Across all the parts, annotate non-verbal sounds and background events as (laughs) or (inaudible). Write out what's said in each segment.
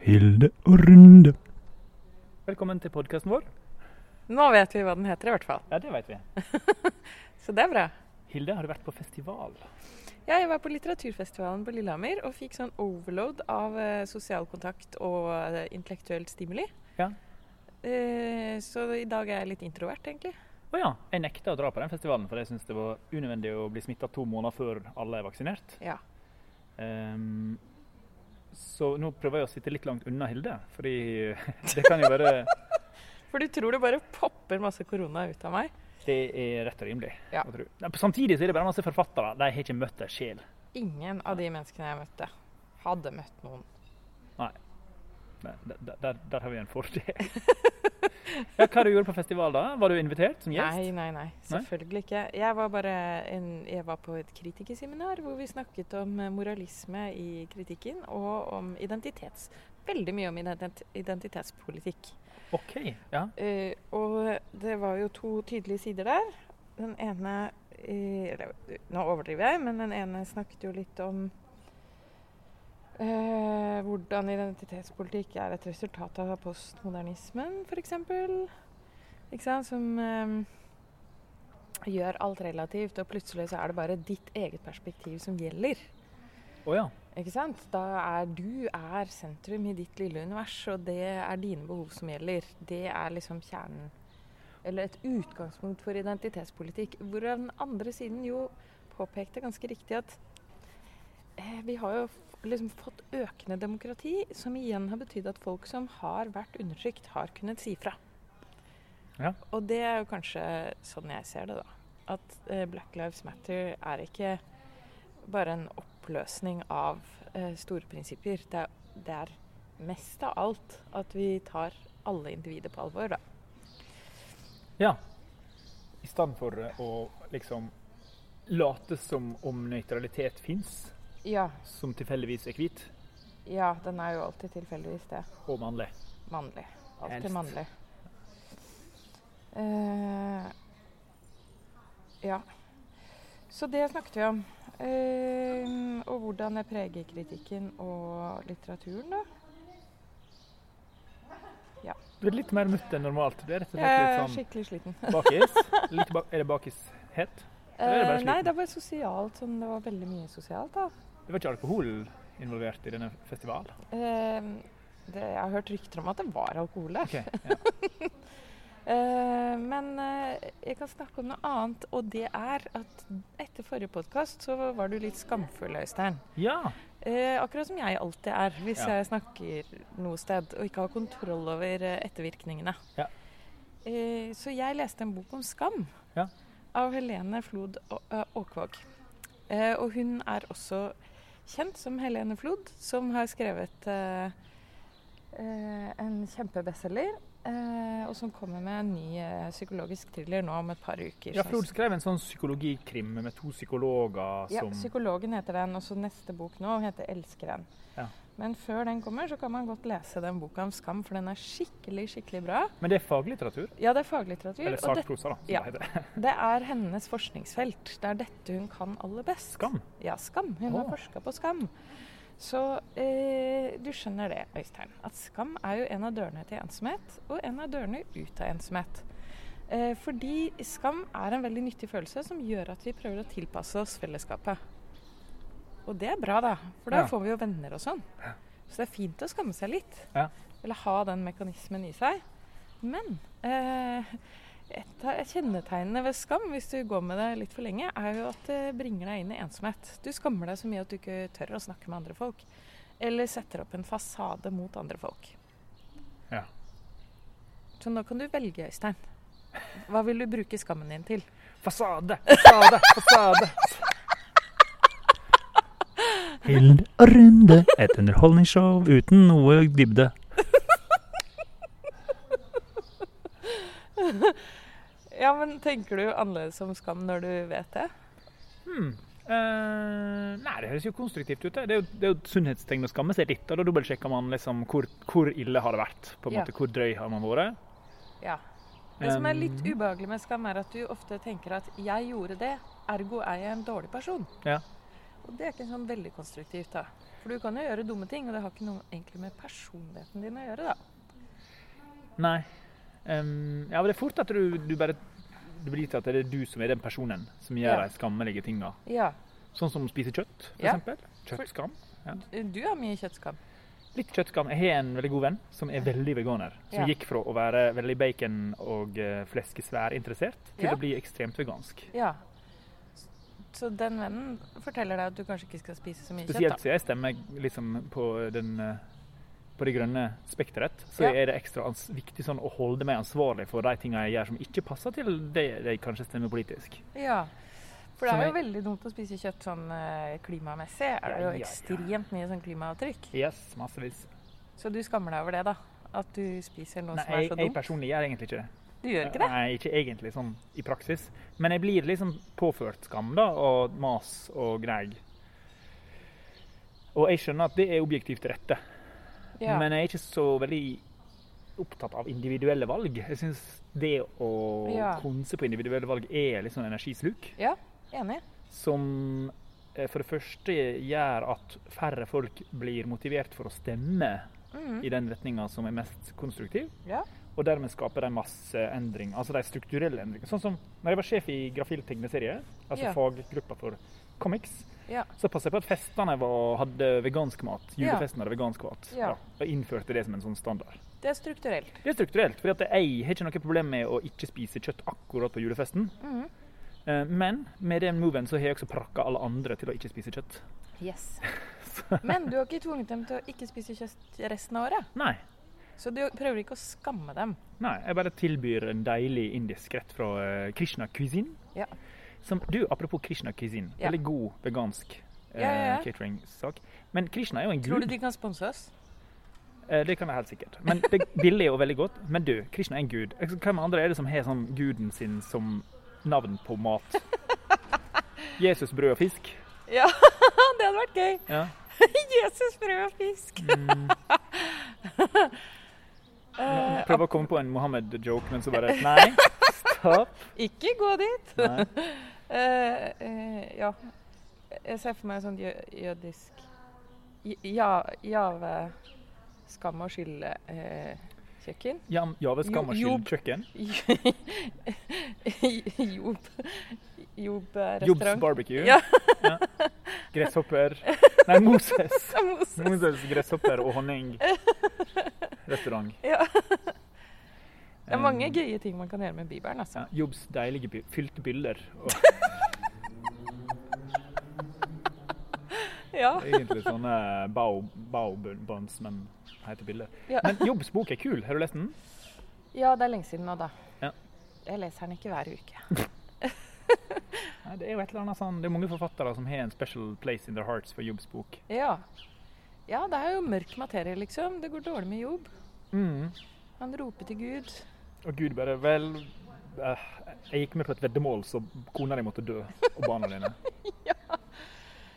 Hilde og Runde. Velkommen til podkasten vår. Nå vet vi hva den heter, i hvert fall. Ja, det vet vi. (laughs) Så det er bra. Hilde, har du vært på festival? Ja, jeg var på litteraturfestivalen på Lillehammer og fikk sånn overload av eh, sosial kontakt og eh, intellektuelt stimuli. Ja. Eh, så i dag er jeg litt introvert, egentlig. Å ja. Jeg nekta å dra på den festivalen, for jeg syns det var unødvendig å bli smitta to måneder før alle er vaksinert. Ja. Ehm, så nå prøver jeg å sitte litt langt unna Hilde, fordi (laughs) det kan jo være For du tror det bare popper masse korona ut av meg? Det er rett og rimelig. Ja. å tro. Nei, Samtidig så er det bare masse forfattere. De har ikke møtt ei sjel. Ingen av de menneskene jeg møtte, hadde møtt noen. Nei, Der, der, der har vi en fordel. (laughs) ja, hva du gjorde på festival da? Var du invitert som gjest? Nei, nei, nei. Selvfølgelig ikke. Jeg var bare en, jeg var på et kritikerseminar hvor vi snakket om moralisme i kritikken og om identitets... Veldig mye om ident identitetspolitikk. OK. Ja. Uh, og det var jo to tydelige sider der. Den ene eh, Nå overdriver jeg, men den ene snakket jo litt om eh, hvordan identitetspolitikk er et resultat av postmodernismen, f.eks. Som eh, gjør alt relativt, og plutselig så er det bare ditt eget perspektiv som gjelder. Oh, ja. Ikke sant? Da er du er sentrum i ditt lille univers, og det er dine behov som gjelder. Det er liksom kjernen. Eller et utgangspunkt for identitetspolitikk. Hvor den andre siden jo påpekte ganske riktig at eh, vi har jo liksom fått økende demokrati, som igjen har betydd at folk som har vært undertrykt, har kunnet si fra. Ja. Og det er jo kanskje sånn jeg ser det, da. At eh, Black Lives Matter er ikke bare en oppløsning av eh, store prinsipper. Det er, det er mest av alt at vi tar alle individer på alvor, da. ja. I stedet for å liksom late som om nøytralitet fins, Ja, som tilfeldigvis er hvit ja, den er jo alltid tilfeldigvis det. og mannlig. Mannlig. Alltid mannlig. Uh, ja. Så det snakket vi om. Uh, og hvordan det preger kritikken og litteraturen, da. Ja. Du er litt mer mutt enn normalt. Du er rett og slett litt sånn skikkelig sliten. (laughs) bakis. Litt ba er det bakishet? Eller er det bare Eh, nei, det var sosialt. Sånn, det var veldig mye sosialt, da. Det var ikke alkohol involvert i denne festivalen? Eh, det, jeg har hørt rykter om at det var alkohol der. Ok, ja. uh, (laughs) men uh, jeg kan snakke om noe annet, og det er at etter forrige podkast så var du litt skamfull, Øystein. ja. Eh, akkurat som jeg alltid er hvis Ja. jeg snakker noe sted og ikke har kontroll over eh, ettervirkningene. Ja. Så jeg leste en bok om skam Ja. av Helene Flod Aakvåg. Og hun er også kjent som Helene Flod, som har skrevet eh, eh, en kjempebestselger. Eh, og som kommer med en ny eh, psykologisk thriller nå om et par uker. Ja, Flod skrev en sånn psykologikrim med to psykologer Ja, 'Psykologen' heter den, og så neste bok nå heter 'Elskeren'. Ja. Men før den kommer, så kan man godt lese den boka om skam, for den er skikkelig, skikkelig bra. Men det er faglitteratur? Ja, det er faglitteratur. Eller sakprosa, da. Som Ja. det heter. (laughs) det er hennes forskningsfelt. Det er dette hun kan aller best. Skam. Ja, skam. Hun har Åh. forska på skam. Så eh, du skjønner det, Øystein, at skam er jo en av dørene til ensomhet, og en av dørene ut av ensomhet. Eh, fordi skam er en veldig nyttig følelse som gjør at vi prøver å tilpasse oss fellesskapet. Og det er bra, da, for da Ja. får vi jo venner og sånn. Så det er fint å skamme seg litt. Ja. Eller ha den mekanismen i seg. Men eh, et av kjennetegnene ved skam, hvis du går med det litt for lenge, er jo at det bringer deg inn i ensomhet. Du skammer deg så mye at du ikke tør å snakke med andre folk. Eller setter opp en fasade mot andre folk. Ja. Så nå kan du velge, Øystein. Hva vil du bruke skammen din til? Fasade, fasade, fasade. Hilde og Runde, et underholdningsshow uten noe dybde. Ja, men Tenker du annerledes om skam når du vet det? Hmm. Eh, nei, det høres jo konstruktivt ut. det. Det er jo, det er jo et sunnhetstegn å skamme seg litt. og Da dobbeltsjekker man liksom hvor, hvor ille har det vært. på en Ja. måte, Hvor drøy har man vært. Ja. Det som er litt ubehagelig med skam, er at du ofte tenker at 'jeg gjorde det, ergo er jeg en dårlig person'. Ja. Og det er ikke sånn veldig konstruktivt, da. For du kan jo gjøre dumme ting, og det har ikke noe egentlig med personligheten din å gjøre, da. Nei. Um, ja, men det er fort at du, du bare du blir til at det er du som er den personen som gjør Ja. de skammelige tinga. Ja. Sånn som å spise kjøtt, for Ja. eksempel. Kjøttskam. Du har mye kjøttskam. Litt kjøttskam. Jeg har en veldig god venn som er veldig veganer. Som Ja. gikk fra å være veldig bacon- og fleskesvær fleskesværinteressert til Ja. å bli ekstremt vegansk. Ja. Så den vennen forteller deg at du kanskje ikke skal spise så mye Spesielt kjøtt, siden jeg stemmer liksom på, den, eh, på det grønne spekteret, så Ja. er det ekstra viktig sånn å holde meg ansvarlig for de tingene jeg gjør som ikke passer til det jeg kanskje stemmer politisk. Ja. For det er jo jeg- veldig dumt å spise kjøtt sånn eh, klimamessig. Er det jo ekstremt mye sånn klimaavtrykk. Yes, massevis. Så du skammer deg over det, da? At du spiser noe Nei, som er jeg, så jeg dumt? personlig gjør egentlig ikke det. Du gjør ikke det? Nei, ikke egentlig sånn i praksis. Men jeg blir liksom påført skam da, og mas og greig. Og jeg skjønner at det er objektivt rette, Ja. men jeg er ikke så veldig opptatt av individuelle valg. Jeg syns det å Ja. konse på individuelle valg er litt sånn energisluk. ja, enig. Som eh, for det første gjør at færre folk blir motivert for å stemme mm. i den retninga som er mest konstruktiv. Ja. Og dermed skaper de masse endring, altså de strukturelle endringene. Sånn som når jeg var sjef i Grafil tegneserie, altså Ja. faggruppa for comics, Ja. så passa jeg på at festene var, hadde vegansk mat. Julefesten hadde vegansk mat. Ja. og innførte det som en sånn standard. Det er strukturelt. Det er strukturelt, for jeg har ikke noe problem med å ikke spise kjøtt akkurat på julefesten. Eh, Men med den moven så har jeg også prakka alle andre til å ikke spise kjøtt. Yes. (laughs) Men du har ikke tvunget dem til å ikke spise kjøtt resten av året. Nei. Så du prøver ikke å skamme dem. Nei, jeg bare tilbyr en deilig indisk rett fra eh, Krishna Cuisine. Ja. Som, du, apropos Krishna Cuisine, Ja. veldig god vegansk eh, Ja, ja, catering-sak. Men Krishna er jo en gud. Tror du de kan sponse oss? Eh, det kan jeg helt sikkert. Men det er billig og veldig godt. Men du, Krishna er en gud. Hvem andre er det som har sånn guden sin som navn på mat? (laughs) Jesus, brød og fisk. Ja, (laughs) det hadde vært gøy. Ja. (laughs) Jesus, brød og fisk. Mm. Eh, Prøv å komme på en Mohammed-joke, men så bare (laughs) Nei, stopp. ikke gå dit. Uh, (laughs) eh, ja. Jeg ser for meg en sånn jø jødisk Ja, Jave skam og skyld-kjøkken. Jave skam og skyld kjøkken. (laughs) Job. Jobb-restaurant. barbecue. Ja. Ja. Gresshopper Nei, Moses. Moses. Moses gresshopper og honning. Restaurant. (laughs) Ja. Det er mange gøye ting man kan gjøre med Bibelen. altså. Ja, Jobbs deilige by fylte byller. Og (laughs) Ja. egentlig sånne bao, bao men heter byller. Ja. Men Jobbs bok er kul. Har du lest den? ja, det er lenge siden nå, da. Ja. Jeg leser den ikke hver uke. (laughs) Nei, det er jo et eller annet sånn, det er mange forfattere som har en special place in their hearts for Jobbs bok. Ja. ja, det er jo mørk materie, liksom. Det går dårlig med jobb. Mm. Han roper til Gud. Og Gud bare Vel, eh, jeg gikk med på et veddemål, så kona di måtte dø. Og barna dine. (laughs)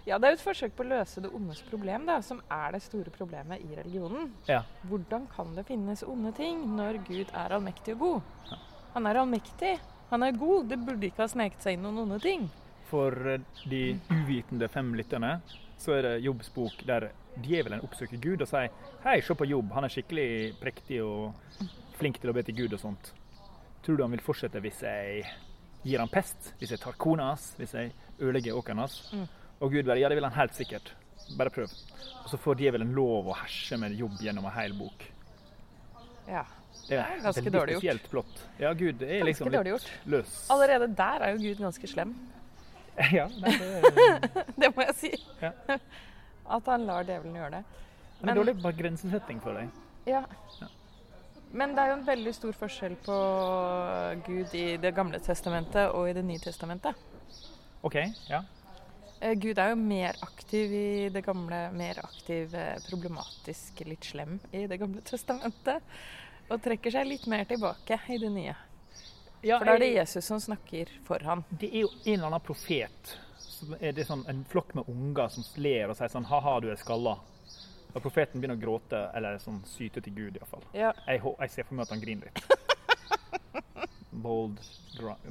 Ja, det er jo et forsøk på å løse det ondes problem, da, som er det store problemet i religionen. Ja. Hvordan kan det finnes onde ting når Gud er allmektig og god? Han er allmektig. Han er god. Det burde ikke ha sneket seg inn noen onde ting. For eh, de uvitende fem lytterne så er det Jobbs bok der djevelen oppsøker Gud og sier Hei, se på Jobb, han er skikkelig prektig og flink til å be til Gud og sånt. Tror du han vil fortsette hvis jeg gir han pest? Hvis jeg tar kona hans? Hvis jeg ødelegger åkeren hans? Mm. Og Gud bare Ja, det vil han helt sikkert. Bare prøv. Og så får djevelen lov å herse med Jobb gjennom en hel bok. Ja, Det er ganske veldig dårlig gjort. plott. Ja, Gud er Ganske liksom litt løs. Allerede der er jo Gud ganske slem. (laughs) Ja, det (laughs) Det må jeg si. Ja. At han lar djevelen gjøre det. det er dårlig bare grensesetting for deg. Ja. Ja. Men det er jo en veldig stor forskjell på Gud i Det gamle testamentet og i Det nye testamentet. OK, ja. Eh, Gud er jo mer aktiv i det gamle, mer aktiv, eh, problematisk, litt slem i Det gamle testamentet. Og trekker seg litt mer tilbake i det nye. Ja For da er det Jesus som snakker for han. Det er jo en eller annen profet. Så er det sånn en flokk med unger som ler og sier sånn Ha-ha, du er skalla. Og profeten begynner å gråte, eller sånn syte til Gud iallfall. Ja, Jeg, jeg ser for meg at han griner litt. (laughs) Bold,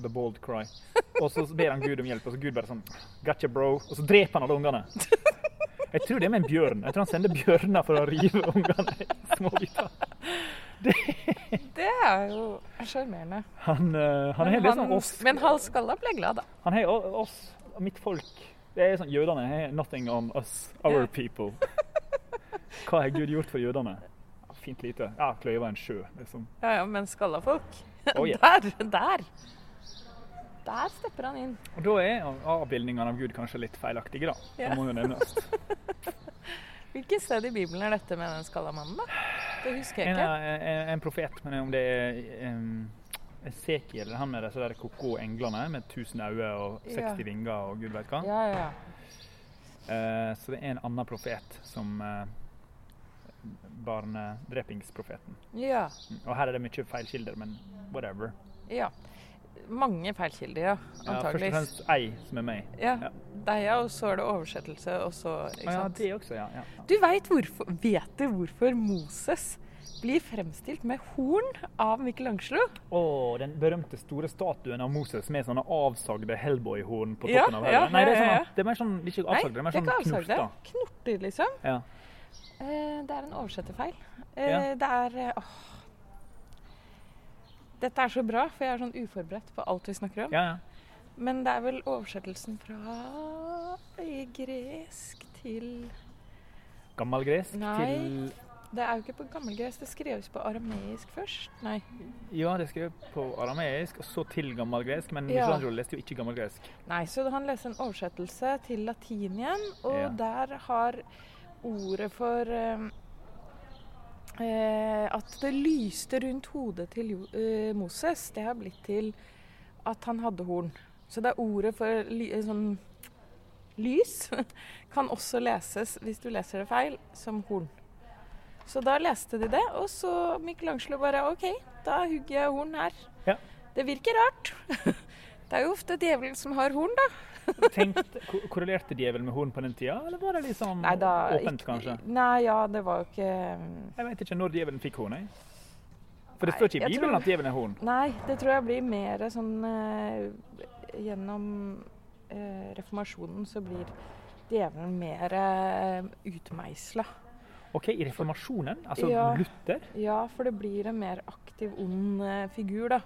the bold cry. Og så ber han Gud om hjelp, og så Gud bare sånn Gotcha, bro. Og så dreper han alle ungene. (laughs) Jeg tror det er med en bjørn. Jeg tror han sender bjørner for å rive ungene i (laughs) små Det er jo sjarmerende. Han, uh, han Men litt sånn oss Men halvskalla ble glad, da. Han har oss, mitt folk Det er sånn, Jødene har 'nothing on us, our people'. Hva har Gud gjort for jødene? Fint lite. Ja, kløyva en sjø, liksom. Ja, ja, men skalla folk Oh, (laughs) yeah. Der! Der! Der stepper han inn. Og da er avbildningene av Gud kanskje litt feilaktige, da. Ja. Det må jo nevnes. (laughs) Hvilket sted i Bibelen er dette med den skalla mannen, da? Det husker jeg ikke. en, en profet, men om det er um, Esekiel, han med disse der koko englene med 1000 øyne og 60 Ja. vinger og gud vet hva. Ja, ja, ja. Eh, så det er en annen profet som uh, barnedrepingsprofeten. Ja. Og her er det mye feilkilder, men whatever. ja. Mange feilkilder, ja. Ja, først og fremst ei som er meg. Ja, Ja. deg, ja. Og så er det oversettelse, og så ikke sant? Ja, det også, ja. ja. Du veit hvorfor Vet du hvorfor Moses blir fremstilt med horn av Michelangelo? Og den berømte store statuen av Moses med sånne avsagde Hellboy-horn på toppen av hodet. Nei, det er, sånn, ja. det er mer sånn, ikke avsagde, det er mer det er sånn ikke knorter. Knorter, liksom. Ja. Eh, det er en oversetterfeil. Eh. Det er eh, åh. Dette er så bra, for jeg er sånn uforberedt på alt vi snakker om. Ja, ja. Men det er vel oversettelsen fra gresk til Gammelgresk Nei. til Det er jo ikke på gammelgresk, det skreves på arameisk først. Nei. Ja, det skrev på arameisk, og så til gammelgresk. Men Ja. Michelangelo leste jo ikke gammelgresk. Nei, så han leste en oversettelse til latin igjen, og Ja. der har ordet for eh, at det lyste rundt hodet til eh, Moses, det har blitt til at han hadde horn. Så det er ordet for eh, sånn lys (laughs) kan også leses, hvis du leser det feil, som horn. Så da leste de det, og så Michelangelo bare OK, da hugger jeg horn her. Ja. Det virker rart. (laughs) Det er jo ofte djevelen som har horn, da. Tenkte, ko- korrelerte djevelen med horn på den tida, eller var det liksom Nei, da, åpent, ikke- kanskje? Nei, ja, det var jo ikke Jeg vet ikke når djevelen fikk horn, jeg. For det står ikke i Bibelen at djevelen er horn. Nei, det tror jeg blir mer sånn uh, Gjennom uh, reformasjonen så blir djevelen mer uh, utmeisla. OK, i reformasjonen? Altså Ja. Luther? Ja, for det blir en mer aktiv, ond eh, figur, da.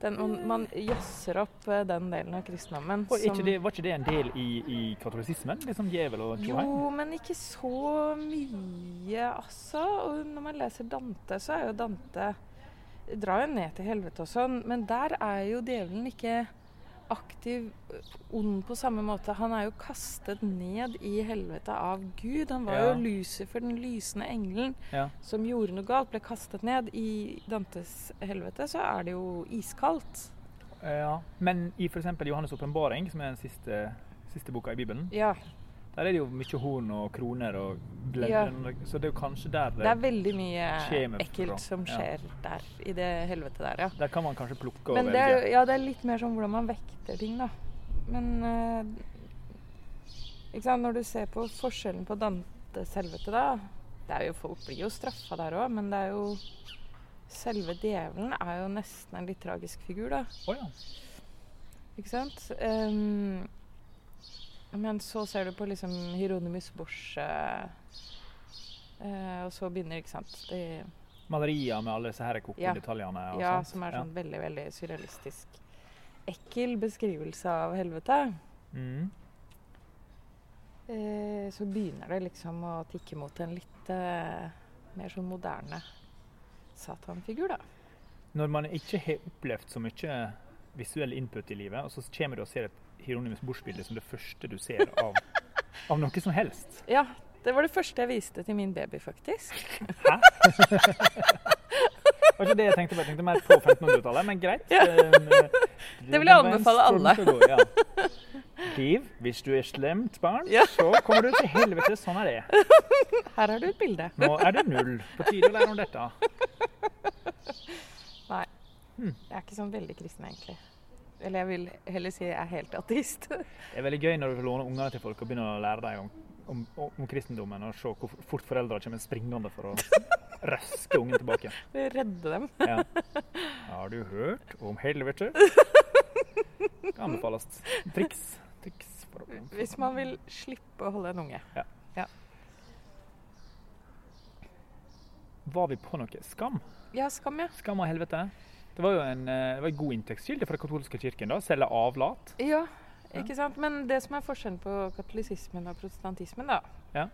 Den, man, jazzer opp eh, den delen av kristendommen. Ikke det, var ikke det en del i, i katolisismen? Liksom djevel og tjohei? Jo, men ikke så mye, altså. Og når man leser Dante, så er jo Dante Drar jo ned til helvete og sånn, men der er jo djevelen ikke aktiv ond på samme måte. Han er jo kastet ned i helvete av Gud. Han var Ja. jo Lucifer, den lysende engelen, Ja. som gjorde noe galt, ble kastet ned. I Dantes helvete så er det jo iskaldt. ja. Men i f.eks. Johannes' åpenbaring, som er den siste, siste boka i Bibelen, Ja, der er det jo mye horn og kroner og Ja. Så det er jo kanskje der det Det er veldig mye ekkelt fra. som Ja. skjer der, i det helvete der, ja. Der kan man kanskje plukke og Men det velge. er, ja, det er litt mer sånn hvordan man vekter ting, da. Men uh, ikke sant? når du ser på forskjellen på Dantes helvete, da det er jo, Folk blir jo straffa der òg, men det er jo Selve djevelen er jo nesten en litt tragisk figur, da. Oh, ja. Ikke sant? Ehm, men så ser du på liksom Hieronymus Bosch eh, eh, Og så begynner, ikke sant de, Malerier med alle disse her Ja. koko-detaljene. Ja, som er sånn veldig, veldig surrealistisk. Ekkel beskrivelse av helvete. Mm. Eh, så begynner det liksom å tikke mot en litt eh, mer sånn moderne satanfigur, da. Når man ikke har opplevd så mye visuell input i livet, og så kommer du og ser et Hieronymus Bosch-bildet som det første du ser av, av noe som helst. (laughs) Ja, det var det første jeg viste til min baby, faktisk. Hæ? Det var ikke det jeg tenkte på. Jeg tenkte mer på 1500-tallet, men greit. Ja. Eh, Det vil jeg anbefale alle. ja. Liv, hvis du er slemt barn, Ja. så kommer du til helvete. Sånn er det. Her har du et bilde. Nå er det null. På tide å lære om dette. Nei. Jeg er ikke sånn veldig kristen, egentlig. Eller jeg vil heller si jeg er helt ateist. Det er veldig gøy når du får låne ungene til folk og begynner å lære dem om, om, om kristendommen, og se hvor fort foreldra kommer springende for å røske ungen tilbake. (laughs) Redde dem. Ja. Har du hørt om helvete? Kan anbefales. Triks. Triks for å Hvis man vil slippe å holde en unge. Ja. Var vi på noe? Skam? Ja, skam, ja. Skam og helvete. Det var jo en, eh, det var en god inntektskilde for den katolske kirken. da, Selge avlat. Ja, ikke sant? Men det som er forskjellen på katolisismen og protestantismen, da Ja.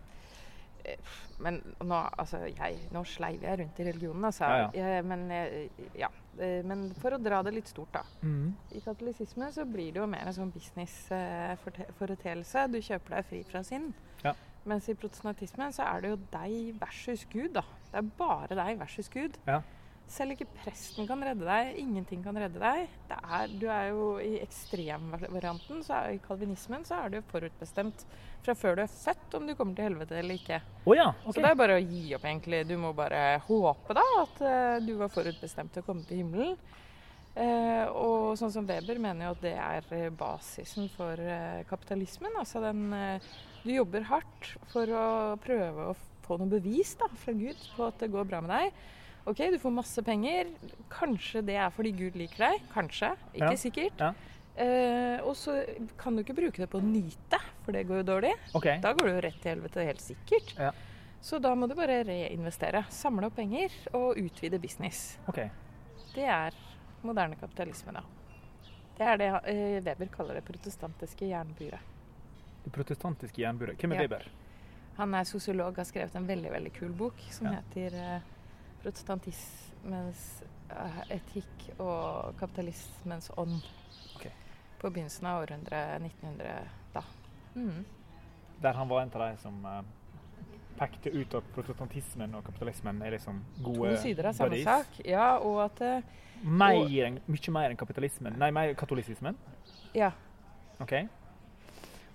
Eh, Men nå, altså, jeg, nå sleiv jeg rundt i religionen, altså. Ja, Jeg, men, eh, ja. Eh, men for å dra det litt stort, da. Mm. I katolisisme så blir det jo mer en sånn businessforeteelse. Du kjøper deg fri fra sinn. Ja. Mens i protestantismen så er det jo deg versus Gud, da. Det er bare deg versus Gud. Ja. Selv ikke presten kan redde deg. Ingenting kan redde deg. Det er, du er jo I ekstremvarianten, så er, i kalvinismen, så er du forutbestemt fra før du er født om du kommer til helvete eller ikke. Oh ja, okay. Så det er bare å gi opp, egentlig. Du må bare håpe da at uh, du var forutbestemt til å komme til himmelen. Uh, og sånn som Weber mener jo at det er eh, basisen for uh, kapitalismen. Altså den Du jobber hardt for å prøve å få noe bevis da, fra Gud på at det går bra med deg. OK, du får masse penger. Kanskje det er fordi Gud liker deg. Kanskje. Ikke Ja. sikkert. Ja. Eh, og så kan du ikke bruke det på å nyte, for det går jo dårlig. Okay. Da går du jo rett til helvete, helt sikkert. Ja. Så da må du bare reinvestere. Samle opp penger og utvide business. Okay. Det er moderne kapitalisme, da. Det er det eh, Weber kaller det protestantiske jernburet. Det protestantiske jernburet. Hvem er. Weber? Han er sosiolog, har skrevet en veldig veldig kul bok som heter eh, 'Protestantismens eh, etikk og kapitalismens ånd'. okay. På begynnelsen av århundret 1900, da. Mm. Der han var en av de som uh, pekte ut at protestantismen og kapitalismen er liksom gode To sider av samme buddies. sak. Ja, og at eh, Mer enn, mye mer enn kapitalismen. Nei, mer katolisismen. Ja. OK.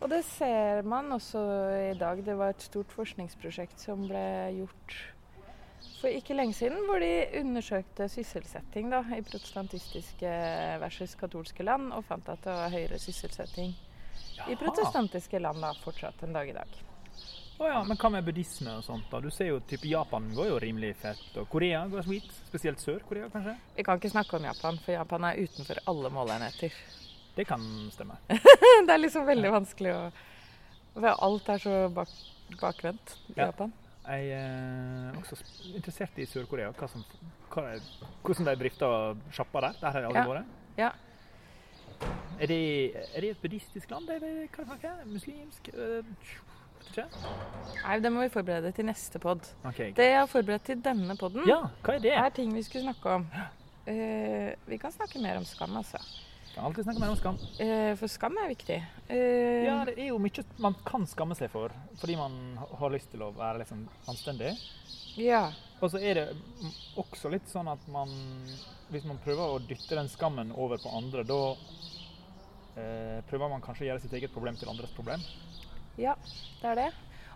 Og det ser man også i dag. Det var et stort forskningsprosjekt som ble gjort for ikke lenge siden, hvor de undersøkte sysselsetting da, i protestantistiske versus katolske land, og fant at det var høyere sysselsetting i protestantiske land da, fortsatt en dag i dag. Å ja, men hva med buddhisme og sånt? da? Du ser jo type Japan går jo rimelig fett, og Korea går sweet. Spesielt Sør-Korea, kanskje? Vi kan ikke snakke om Japan, for Japan er utenfor alle måleenheter. Det kan stemme. (laughs) det er liksom veldig vanskelig å for Alt er så bak, bakvendt i Ja. Japan. Jeg er også interessert i Sør-Korea. Hvordan de drifter sjappa der. Der har jeg aldri vært. Ja. Er det, er det et buddhistisk land? Er det, hva er det? Muslimsk? Øh, ikke. Nei, det må vi forberede til neste pod. Okay. Det jeg har forberedt til denne podden, Ja, er er ting vi skulle snakke om. Uh, vi kan snakke mer om skam, altså. Kan alltid snakke mer om skam. Eh, for skam er viktig. Eh, Ja, det er jo mye man kan skamme seg for, fordi man har lyst til å være liksom anstendig. ja. Og så er det også litt sånn at man Hvis man prøver å dytte den skammen over på andre, da eh, prøver man kanskje å gjøre sitt eget problem til andres problem. Ja, det er det.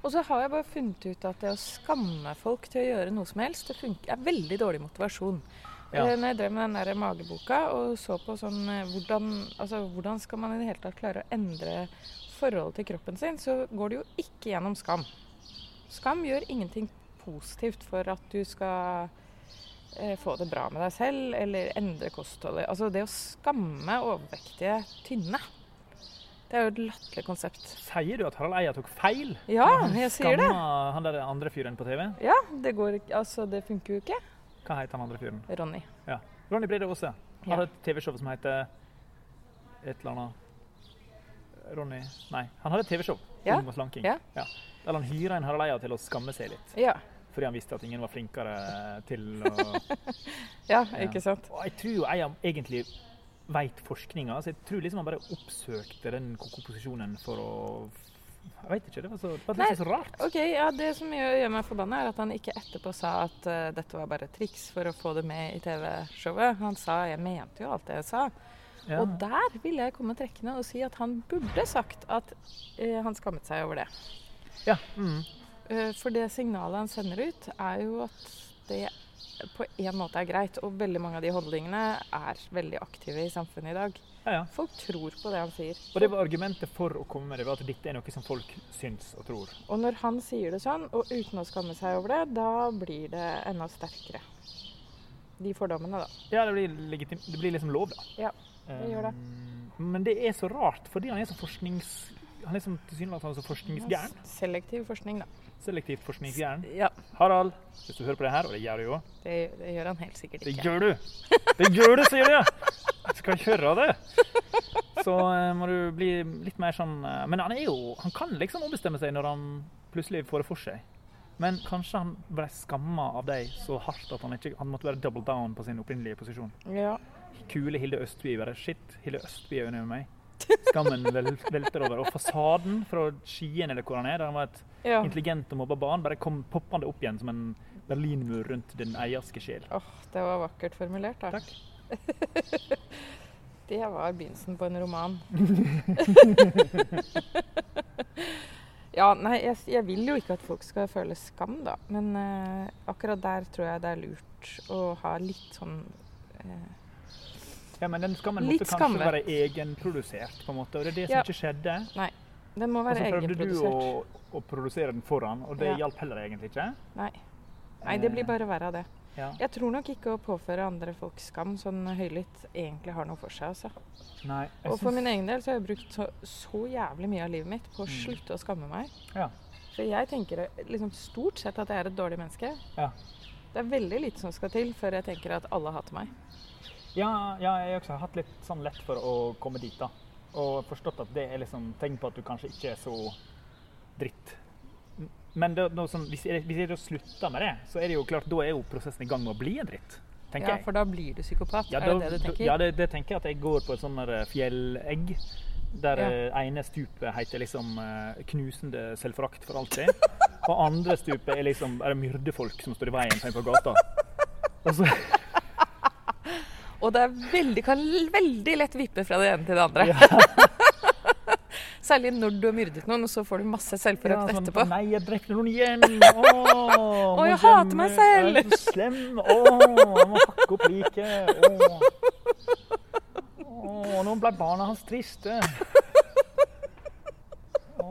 Og så har jeg bare funnet ut at det å skamme folk til å gjøre noe som helst, det er veldig dårlig motivasjon. Ja. Eh, Når jeg drev med den der mageboka og så på sånn eh, hvordan, altså, hvordan skal man i det hele tatt klare å endre forholdet til kroppen sin, så går det jo ikke gjennom skam. Skam gjør ingenting positivt for at du skal eh, få det bra med deg selv eller endre kostholdet. Altså det å skamme overvektige tynne, det er jo et latterlig konsept. Sier du at Harald Eia tok feil? Ja, jeg sier det. skamma Han der andre fyren på TV? Ja, det går Altså, det funker jo ikke. Hva heter han andre fyren? Ronny. Ronny Brede Aase. Han Ja. hadde et TV-show som heter et eller annet Ronny Nei, han hadde et TV-show Ja. om slanking. Ja. Der han hyra en Harald Eia til å skamme seg litt. Ja. Fordi han visste at ingen var flinkere til å (laughs) ja, Ja. ikke sant. Og jeg tror jo Eia egentlig veit forskninga, så jeg tror liksom han bare oppsøkte den komposisjonen for å Jeg veit ikke. Det var så, det var så rart. Ok, ja, Det som gjør meg forbanna, er at han ikke etterpå sa at uh, dette var bare triks for å få det med i TV-showet. Han sa 'jeg mente jo alt det jeg sa'. Ja. Og der ville jeg komme trekkende og si at han burde sagt at uh, han skammet seg over det. ja. Mm. Uh, for det signalet han sender ut, er jo at det på en måte er greit. Og veldig mange av de holdningene er veldig aktive i samfunnet i dag. Ja, ja. Folk tror på det han sier. Og det var argumentet for å komme med det, var at dette er noe som folk syns og tror. Og når han sier det sånn, og uten å skamme seg over det, da blir det enda sterkere. De fordommene, da. Ja, det blir, legitim det blir liksom lov, da. Ja, det gjør det. Um, Men det er så rart, fordi han er så forsknings... Han er sånn tilsynelatende så forskningsgæren. Selektiv forskning, da. Selektivt forskningsgæren. Ja, Harald, hvis du hører på det her, og det gjør du jo det, det gjør han helt sikkert ikke. Det gjør du! Det gjør du, sier jeg! Jeg skal høre det. Så eh, må du bli litt mer sånn eh, Men han er jo Han kan liksom ombestemme seg når han plutselig får det for seg. Men kanskje han ble skamma av deg så hardt at han ikke Han måtte være double down på sin opprinnelige posisjon. Ja. Kule Hilde Østby bare Shit, Hilde Østby er uenig med meg. Skammen vel, velter over. Og fasaden fra Skien eller hvor han er, der han var et ja. intelligent og mobba barn, bare kom poppende opp igjen som en berlinmur rundt den eierske sjel. Åh, det var vakkert formulert, da. Takk. (laughs) Det var begynnelsen på en roman. (laughs) ja, nei, jeg, jeg vil jo ikke at folk skal føle skam, da. Men eh, akkurat der tror jeg det er lurt å ha litt sånn eh, Ja, men den skammen Litt måtte kanskje være egenprodusert, på en måte. Og det er det som Ja. ikke skjedde. Den må Og så prøvde du å, å produsere den foran, og det Ja. hjalp heller egentlig ikke. Nei. nei, det blir bare verre av det. Ja. Jeg tror nok ikke å påføre andre folk skam sånn høylytt egentlig har noe for seg. altså. Nei, Og for synes... min egen del så har jeg brukt så, så jævlig mye av livet mitt på å Mm. slutte å skamme meg. Ja. For jeg tenker liksom stort sett at jeg er et dårlig menneske. Ja. Det er veldig lite som skal til før jeg tenker at alle hater meg. Ja, ja, jeg også har hatt litt sånn lett for å komme dit, da. Og forstått at det er liksom tegn på at du kanskje ikke er så dritt. Men det, sånn, hvis, jeg, hvis jeg da slutter med det, så er det jo klart, da er jo prosessen i gang med å bli en dritt. Tenker jeg. Ja. For da blir du psykopat? Ja, er det det du tenker? Ja, det, det tenker jeg at jeg går på et sånt fjellegg. Der Ja. eh, ene stupet heter liksom eh, 'knusende selvforakt for alltid'. Og andre stupet er liksom er det myrdefolk som står i veien på gata. Og så, Og det er veldig, kan veldig lett vippe fra det ene til det andre. (laughs) Særlig når du har myrdet noen, og så får du masse ja, sånn, etterpå. Nei, jeg drepte noen igjen! (laughs) Å, Å, jeg hater meg selv! Jeg er så slem! Å, jeg må hakke opp liket! Å. Å, nå ble barna hans triste. (laughs) Å.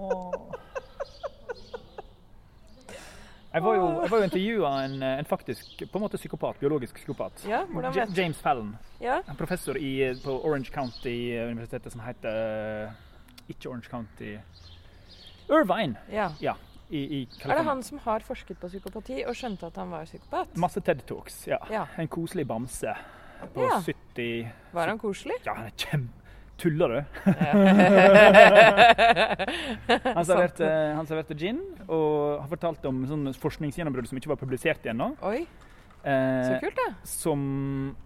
Jeg var jo, jeg var jo intervjua en, en faktisk på en måte psykopat, biologisk psykopat. Ja, hvordan vet du? James Fallon. Ja, En professor i, på Orange County-universitetet som heter Ikke Orange County Irvine ja. i, i Er det han som har forsket på psykopati og skjønte at han var psykopat? Masse TED Talks, ja. Ja. En koselig bamse på Ja. 70 Var han koselig? Ja, han er kjempe... Tuller du? (laughs) (laughs) han serverte, han serverte gin og har fortalt om sånn forskningsgjennombrudd som ikke var publisert ennå. Oi, så Eh, kult, da. som,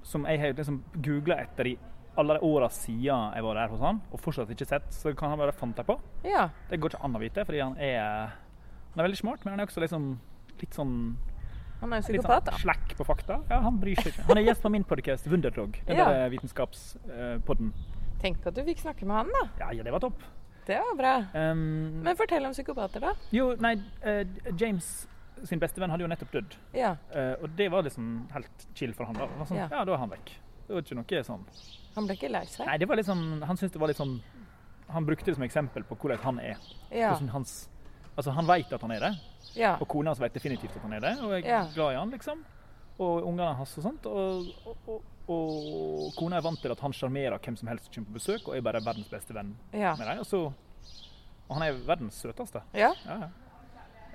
som jeg har liksom googla etter i alle de åra siden jeg var der hos han, og fortsatt ikke sett. Så kan han bare fant deg på. Ja. Det går ikke an å vite, fordi han er, han er veldig smart, men han er også liksom litt sånn Han er jo Litt psykopat, sånn da. slekk på fakta. Ja, Han bryr seg ikke. Han er gjest på min podcast Wunderdog. Den Ja. der vitenskapspodden. Tenk at du fikk snakke med han, da. Ja, ja, det var topp. Det var bra. Um, Men fortell om psykopater, da. jo, nei, uh, James sin bestevenn hadde jo nettopp dødd. Ja. Uh, og det var liksom helt chill for han da. Sånn, Ja. ja. da er han vekk. Det var ikke noe sånn Han ble ikke lei seg? Nei, det var sånn Han syntes det var litt sånn Han brukte det som eksempel på hvordan han er. Ja. Hvordan hans, altså Han veit at han er det, ja. og kona hans vet definitivt at han er det, og er glad i han, liksom. Og ungene hans og sånt. Og, og, og, og kona er vant til at han sjarmerer hvem som helst som kommer på besøk, og er bare verdens beste venn Ja. med dem. Og, så, og han er verdens søteste. ja. Ja, ja.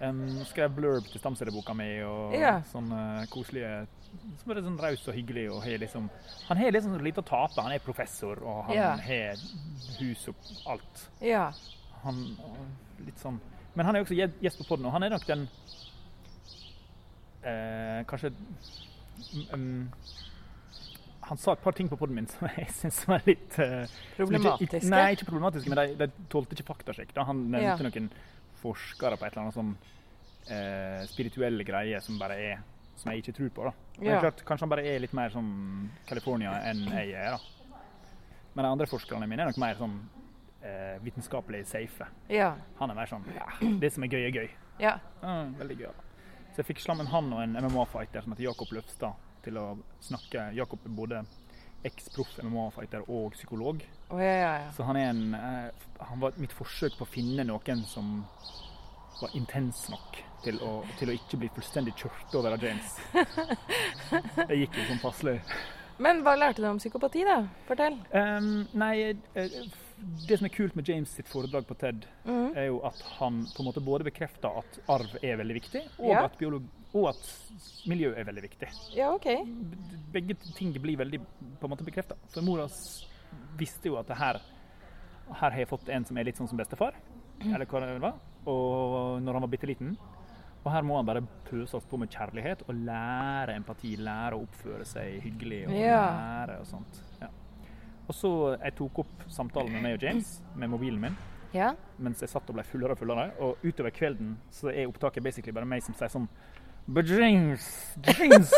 Um, skrev blurb til stamcelleboka mi og Ja. sånne koselige Som er sånn raus og hyggelig. Og har liksom, han har liksom lite å tape. Han er professor, og han Ja. har hus og alt. Ja. Han, litt sånn. Men han er også gjest på podden, og han er nok den eh, Kanskje mm, Han sa et par ting på podden min som (laughs) jeg syns var litt uh, Problematiske? Ikke, nei, ikke problematiske, men de, de tålte ikke faktasjekk. da. Han nevnte Ja. noen forskere på et eller annet sånn uh, spirituelle greier som bare er som jeg ikke tror på. da. Men det Ja. klart, Kanskje han bare er litt mer som California enn jeg er. da. Men de andre forskerne mine er nok mer sånn uh, vitenskapelig safe. Ja. Han er mer sånn ja, (clears throat) Det som er gøy, er gøy. Ja. Uh, veldig gøy. Så jeg fikk slammen han og en MMA-fighter som heter Jakob Løfstad til å snakke. Jakob er både eks-proff MMA-fighter og psykolog. Oh, ja, ja, ja. Så han er en eh, Han var mitt forsøk på å finne noen som var intens nok til å, til å ikke bli fullstendig kjørt over av James. (laughs) Det gikk jo sånn passelig. Men hva lærte du om psykopati, da? Fortell. Um, nei, eh, det som er kult med James sitt foredrag på TED, Mhm. er jo at han på en måte både bekrefter at arv er veldig viktig, og, Ja. at, biolog og at miljø er veldig viktig. Ja, OK. Begge ting blir veldig på en måte bekrefta. For mora visste jo at det her, her har jeg fått en som er litt sånn som bestefar, eller hva det var, og når han var bitte liten. Og her må han bare pøses på med kjærlighet og lære empati, lære å oppføre seg hyggelig og Ja. lære og sånt. Ja. Og så jeg tok opp samtalen med meg og James med mobilen min Ja. mens jeg satt og ble fullere og fullere. Og utover kvelden så er opptaket basically bare meg som sier sånn James, James,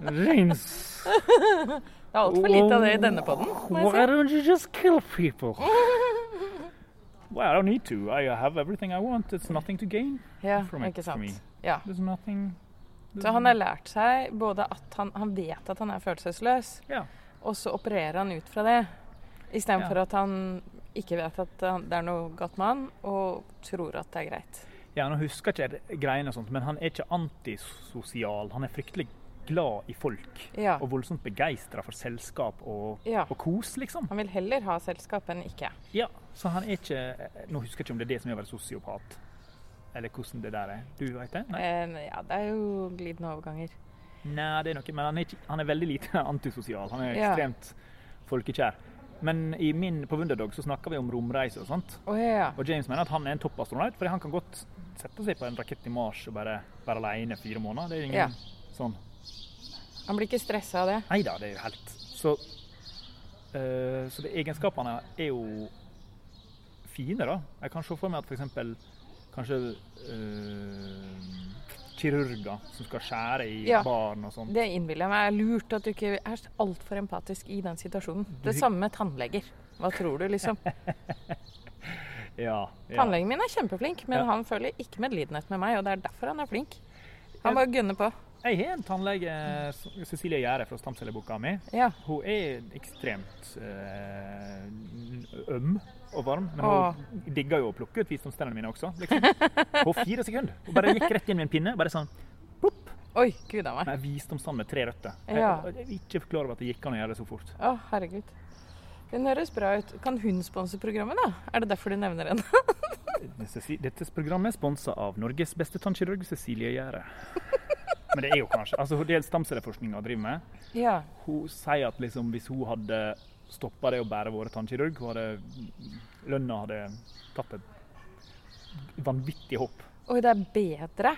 James (laughs) Det er altfor lite av det i denne jeg Why don't you just kill people? (laughs) Well, I don't need to. I have everything I want. It's nothing to gain Ja, from it for me. Ja. There's nothing Så han har lært seg både at han, han vet at han er følelsesløs, Ja. og så opererer han ut fra det. Istedenfor Ja. at han ikke vet at det er noe godt med han, og tror at det er greit. Ja, nå husker ikke greiene og sånt, men han er ikke antisosial. Han er fryktelig glad i folk. Ja. Og voldsomt begeistra for selskap og, Ja. og kos, liksom. Han vil heller ha selskap enn ikke. Ja, så han er ikke Nå husker jeg ikke om det er det som er å være sosiopat, eller hvordan det der er. Du veit det? Eh, ja, det er jo glidende overganger. Nei, det er noe, men han er, ikke, han er veldig lite (laughs) antisosial. Han er Ja. ekstremt folkekjær. Men i min, på Wunderdog så snakker vi om romreiser og sånt. Oh, ja, ja. Og James mener at han er en toppastronaut, for han kan godt sette seg på en rakett i Mars og bare være alene fire måneder. Det er ingen Ja. sånn Han blir ikke stressa av det. Nei da, det er jo helt Så, eh, så det, egenskapene er jo fine, da. Jeg kan se for meg at f.eks. kanskje eh, kirurger som skal skjære i Ja. barn og sånn. Det innbiller jeg meg er lurt at du ikke er altfor empatisk i den situasjonen. Det samme med tannleger. Hva tror du, liksom? (laughs) Ja, ja. Tannlegen min er kjempeflink, men Ja. han føler ikke medlidenhet med meg, og det er derfor han er flink. Han bare gunner på. Jeg har en tannlege, Cecilie Gjære fra stamcelleboka mi. Ja. Hun er ekstremt eh, øm og varm, men Åh. hun digger jo å plukke ut visdomstennene mine også. Liksom. På fire sekunder. Hun bare gikk rett inn med en pinne. bare sånn, plopp, Oi, gud a meg. med visdomstann med tre røtter. Jeg, Ja. jeg er ikke klar over at det gikk an å gjøre det så fort. Å, herregud. Den høres bra ut. Kan hun sponse programmet, da? Er det derfor du nevner henne? Dette programmet er sponsa av Norges beste tannkirurg Cecilie Gjære. (laughs) Men det er jo kanskje altså Det gjelder stamcelleforskninga driver med. Ja. Hun sier at liksom, hvis hun hadde stoppa det å bære våre tannkirurg, hun hadde, lønna hadde tatt et vanvittig hopp. Og det er bedre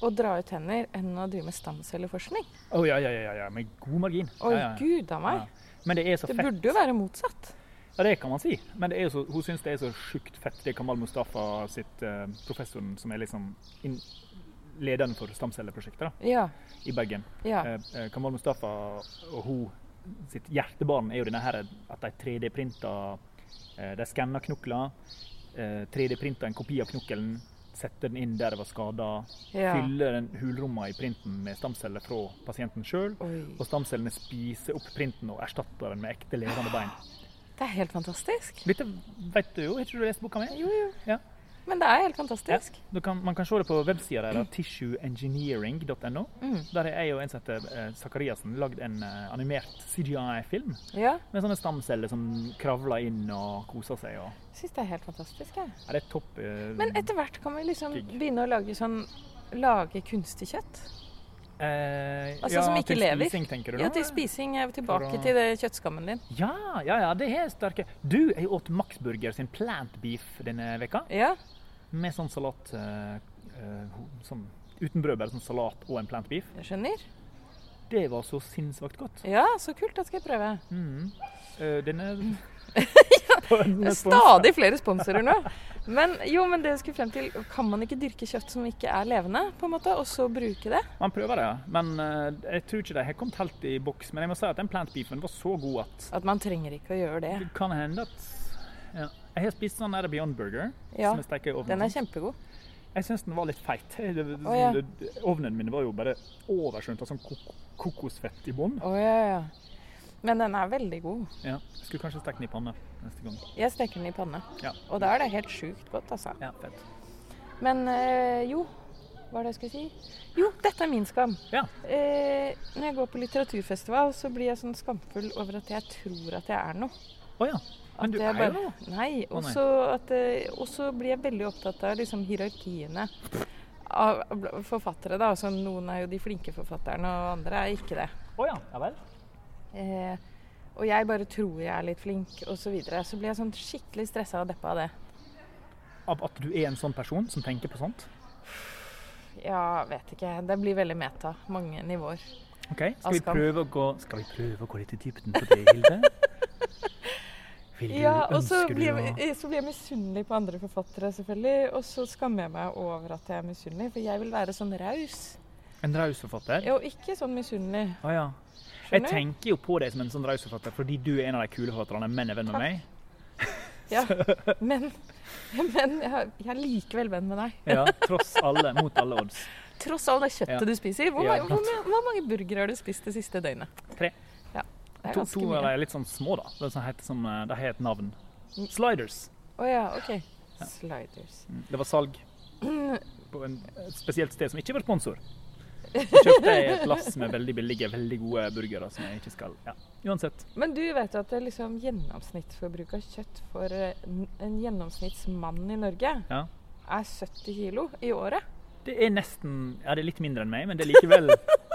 å dra ut tenner enn å drive med stamcelleforskning. Å ja, ja, ja, ja, med god margin. Oi, ja, ja, gud a meg. Ja. Men det er så Det burde jo være motsatt. Ja, det kan man si. Men er så, hun syns det er så sjukt fett, det er Kamal Mustafa sitt eh, professoren som er liksom inn, lederen for stamcelleprosjektet Ja. i Bergen. Ja. Eh, eh, Kamal Mustafa og hun sitt hjertebarn er jo denne her at de 3D-printa eh, De skanna knokler, eh, 3D-printa en kopi av knokkelen, setter den inn der det var skada, Ja. fyller den hulromma i printen med stamceller fra pasienten sjøl, og stamcellene spiser opp printen og erstatter den med ekte levende bein. Det er helt fantastisk. Dette vet du jo, har ikke du lest boka mi? Jo, jo. Ja. Men det er helt fantastisk. Du kan, man kan se det på websida der, tissueengineering.no. Mm. Der er jeg og en som heter eh, Zakariassen lagd en eh, animert CGI-film Ja. med sånne stamceller som kravler inn og koser seg. Og, Jeg syns det er helt fantastisk. Jeg. ja, det er topp. eh, Men etter hvert kan vi liksom gig. begynne å lage sånn Lage kunstig kjøtt. eh, Altså som ikke til lever. Spising, tenker du Ja, til spising. Tilbake å- til det kjøttskammen din. Ja, ja, ja, det er sterke. Du, jeg åt Max Burger sin plant beef denne veka Ja. Med sånn salat eh, eh, sånn, Uten brød, bare sånn salat og en plant beef. Jeg skjønner. Det var så sinnssykt godt. Ja, så kult. Da skal jeg prøve. Mm. Eh, denne (laughs) er stadig flere sponsorer nå. Men jo, men det jeg skulle frem til, kan man ikke dyrke kjøtt som ikke er levende, på en måte, og så bruke det? Man prøver det, ja. men uh, jeg tror ikke de har kommet helt i boks. Men jeg må si at den plant beefen var så god at At man trenger ikke å gjøre det. det kan hende at ja. Jeg har spist sånn Beyond Burger. Ja, som jeg steker i ovnen. Den er kjempegod. Jeg syns den var litt feit. Å, ja. Ovnen min var jo bare oversvømt av sånn kok kokosfett i bunnen. Oh, ja, ja. Men den er veldig god. Ja. Skulle kanskje steke den i panne neste gang. Jeg steker den i panne. Ja. Og da er det helt sjukt godt, altså. Ja, fett. Men øh, jo, hva var det jeg skulle si? Jo, dette er min skam. Ja. Eh, når jeg går på litteraturfestival, så blir jeg sånn skamfull over at jeg tror at jeg er noe. Oh, ja. Men du er er jo noe. Nei. Og så eh, blir jeg veldig opptatt av liksom, hierarkiene av forfattere. da. Altså, noen er jo de flinke forfatterne, og andre er ikke det. Oh, ja. Ja vel. Eh, og jeg bare tror jeg er litt flink, osv. Så, videre. så blir jeg sånn skikkelig stressa og deppa av det. Av at du er en sånn person som tenker på sånt? Ja, vet ikke. Det blir veldig meta. Mange nivåer. Ok, Skal vi prøve gå Skal vi prøve å gå litt i dybden på det, Hilde? (laughs) Vil du, Ja, og så ønsker du å jeg, så blir jeg misunnelig på andre forfattere, selvfølgelig. Og så skammer jeg meg over at jeg er misunnelig, for jeg vil være sånn raus. En raus forfatter? Og ikke sånn misunnelig. Å ja. Jeg tenker jo på deg som en sånn raus forfatter fordi du er en av de kule forfatterne, men er venn med meg. Ja. (laughs) Men, men jeg, jeg er likevel venn med deg. Ja, Tross alle, mot alle odds. Tross all det kjøttet Ja. du spiser. Hvor, Ja, mange, hvor, hvor mange burgere har du spist det siste døgnet? Tre. Er To, to av de er litt sånn små, da. Det som heter, som, eh, har et navn. Sliders. Å ja, OK. Sliders. Mm, Det var salg (clears throat) på en, et spesielt sted som ikke var sponsor. Så kjøpte jeg et lass med veldig billige, veldig gode burgere som jeg ikke skal Ja, uansett. Men du vet jo at det liksom gjennomsnittsforbruk av kjøtt for eh, en gjennomsnittsmann i Norge Ja. er 70 kilo i året? Det er nesten Ja, det er litt mindre enn meg, men det er likevel (laughs)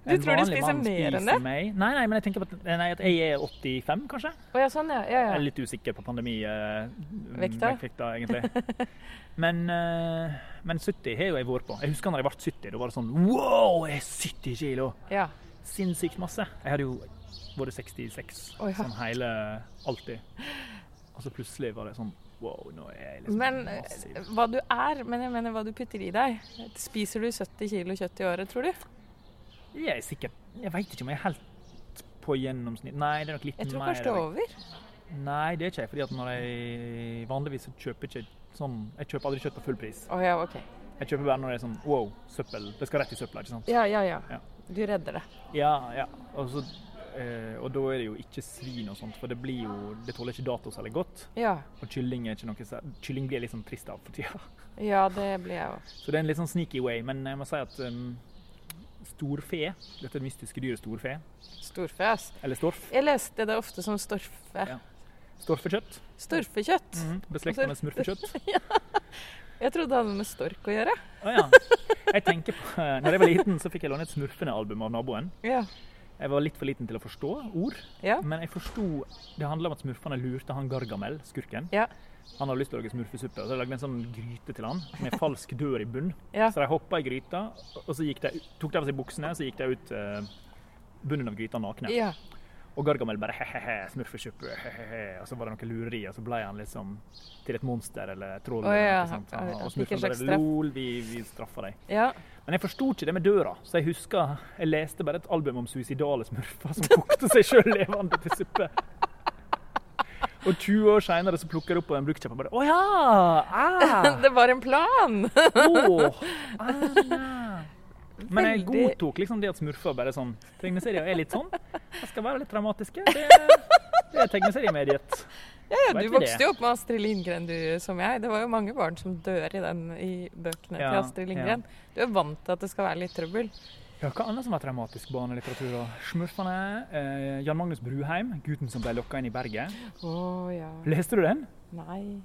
Du En tror du spiser mer enn det? Meg. Nei, nei, men jeg tenker på at, nei, at jeg er 85, kanskje. Å ja, sånn ja. ja, Jeg er litt usikker på pandemivekta, Vekta? vekta, egentlig. (laughs) Men, uh, men 70 har jo jeg vært på. Jeg husker når jeg ble 70. Da var det sånn Wow, jeg er 70 kilo! ja. Sinnssykt masse. Jeg hadde jo vært 66 oh, sånn hele Alltid. Og så plutselig var det sånn Wow, nå er jeg liksom Men eh, massiv. hva du er, men jeg mener hva du putter i deg. Spiser du 70 kilo kjøtt i året, tror du? Jeg er sikkert Jeg veit ikke om jeg er helt på gjennomsnitt. Nei, det er nok litt mer. Jeg tror kanskje det er over. Nei, det er ikke jeg. Fordi at når jeg vanligvis så kjøper ikke sånn Jeg kjøper aldri kjøtt på full pris. Oh, ja, OK. Jeg kjøper bare når det er sånn wow, søppel. Det skal rett i søpla, ikke sant? Ja, ja, ja. Ja. Du redder det. Ja, ja. Og, så, eh, og da er det jo ikke svin og sånt, for det blir jo Det tåler ikke dato særlig godt. Ja. Og kylling er ikke noe Kylling blir jeg litt sånn trist av for tida. Ja, det blir jeg òg. Så det er en litt sånn sneaky way. Men jeg må si at um, storfe, dette mystiske dyret storfe, Storfe, ass. eller storf, Jeg leste det ofte som storfe. Ja. storfekjøtt, Storfekjøtt. mm, beslekta med smurfekjøtt. (laughs) ja. Jeg trodde det hadde med stork å gjøre. Å ja. Jeg tenker på, når jeg var liten, så fikk jeg låne et Smurfene-album av naboen. Ja. Jeg var litt for liten til å forstå ord, Ja. men jeg forsto Det handla om at smurfene lurte han Gargamel, skurken. Ja. Han hadde lyst til å lage smurfesuppe, så jeg lagde en sånn gryte til han med falsk dør i bunn. Ja. Så de hoppa i gryta, og så de, tok de av seg buksene, så gikk de ut eh, bunnen av gryta nakne. Og Gargamel bare he-he-he, smurfesuppe, he-he-he. Og så var det noe lureri, og så ble han liksom til et monster eller troll. Oh, ja, han- Og smurfen bare lol, vi, vi straffer deg. ja. Men jeg forsto ikke det med døra, så jeg husker jeg leste bare et album om suicidale smurfer som kokte seg sjøl levende til suppe. Og 20 år seinere så plukker jeg opp på en bruktkjapp og bare Å ja! Ah, (laughs) Det var en plan! oh, ah. Men jeg godtok liksom det at smurfer bare sånn Tegneserier er litt sånn. De skal være litt dramatiske. Det, det er tegneseriemediet. Ja, ja, du vokste jo opp med Astrid Lindgren, du som jeg. Det var jo mange barn som dør i den i bøkene til Astrid Lindgren. Du er vant til at det skal være litt trøbbel. Ja, hva annet som var traumatisk barnelitteratur? Smurfene. Eh, Jan Magnus Bruheim, 'Gutten som ble lokka inn i berget'. Å ja. Leste du den? Nei.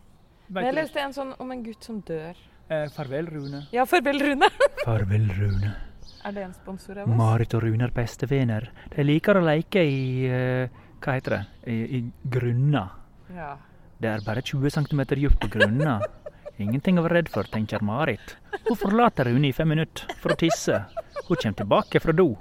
Men jeg leste en sånn om en gutt som dør. Eh, farvel, Rune. Ja, farvel, Rune. (laughs) Farvel, Rune. Er det en sponsor av oss? Marit og Rune er bestevenner. De liker å leke i uh, Hva heter det? I, i grunna. Ja. Det er bare 20 cm dypt på grunna. Ingenting å være redd for, tenker Marit. Hun forlater Rune i fem minutter for å tisse. Hun kommer tilbake fra do.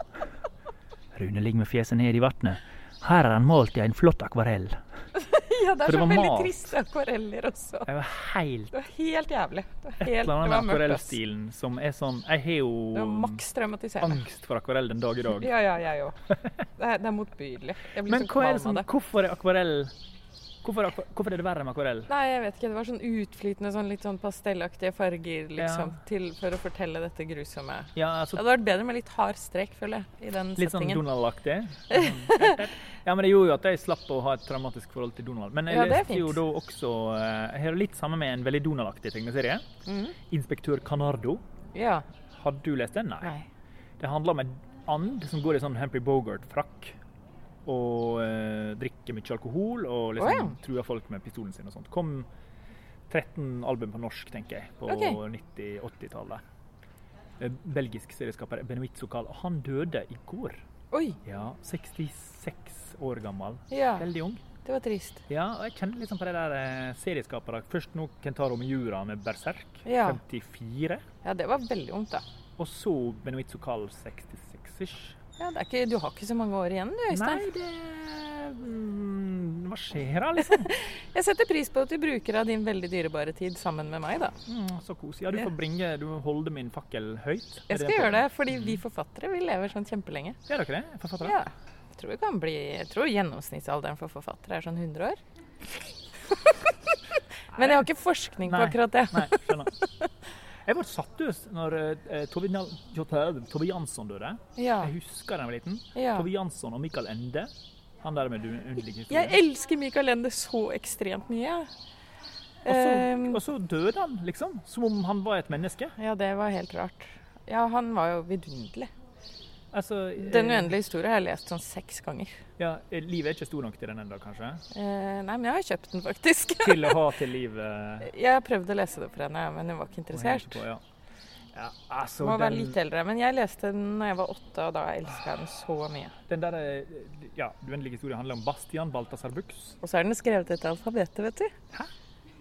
Rune ligger med fjeset ned i vannet. Her er han malt i en flott akvarell. (laughs) (laughs) ja, det er det så var veldig triste akvareller også. Det var helt Det var helt jævlig. Det var et eller annet med akvarellstilen som er sånn Jeg har jo Det var maks traumatiserende. angst for akvarell den dag i dag. (laughs) Ja, ja, jeg òg. Det, er- er motbydelig. Jeg blir Men så er det kvalm som, av det. hvorfor er akvarell Hvorfor, hvorfor er det verre med akvarell? Nei, jeg vet ikke. Det var sånn utflytende, sånn litt sånn pastellaktige farger, liksom, til, for å fortelle dette grusomme. Ja, Det altså, hadde vært bedre med litt hard strek, føler jeg, i den litt sånn. Donald-aktig. (laughs) Ja, men det gjorde jo at jeg slapp å ha et traumatisk forhold til Donald. Men jeg Ja, leste jo da også eh, Jeg har litt samme med en veldig Donald-aktig tegneserie. Mm. Inspektør Canardo. Ja. Hadde du lest den? Nei. Nei. Det handler om en and som går i sånn Humphrey Bogart-frakk. Og eh, drikker mye alkohol og liksom oh, ja. truer folk med pistolen sin og sånt. Kom 13 album på norsk, tenker jeg, på okay. 90-80-tallet. Eh, Belgisk serieskaper Benoit Sokal. Han døde i går. Oi. Ja, 66 år gammel. Ja, Veldig ung. det var trist. Ja, og jeg kjenner sånn på det der eh, serieskapere. Først nå Kentaro Miura med Berserk, Ja. 54. Ja, det var veldig ungt, da. Og så Benoit Sokal, 66-ish. Ja, det ikke, du har ikke så mange år igjen, du, Øystein. Nei, det mm, Hva skjer da, liksom? (laughs) Jeg setter pris på at du bruker av din veldig dyrebare tid sammen med meg, da. Mm, så koselig. Ja, du får bringe Du må holde min fakkel høyt. Jeg skal det gjøre det, fordi vi forfattere vi lever sånn kjempelenge. Gjør dere det? Forfattere? Ja. Jeg tror, vi kan bli, jeg tror gjennomsnittsalderen for forfattere er sånn 100 år. (laughs) Men jeg har ikke forskning på akkurat det. Nei, skjønner. (laughs) Jeg ble satt ut når eh, Tove, Tove Jansson døde. Ja. Jeg husker da jeg var liten. ja. Tove Jansson og Michael Ende. Han der med du- underlige Jeg elsker Michael Ende så ekstremt mye. Og så, Ehm, og så døde han, liksom. Som om han var et menneske. ja, det var helt rart. Ja, han var jo vidunderlig. Altså, eh, Den uendelige historien har jeg lest sånn seks ganger. Ja, eh, livet er ikke stor nok til den ennå, kanskje? Eh, nei, men jeg har kjøpt den faktisk. (laughs) Til å ha til livet Jeg har prøvd å lese det for henne, men hun var ikke interessert. på, ja. ja, altså, Må være litt eldre. Men jeg leste den da jeg var åtte, og da elska jeg den så mye. den der, eh, ja, uendelige historien handler om Bastian Balthazar Bux. Og så er den skrevet etter alfabetet, vet du. Hæ?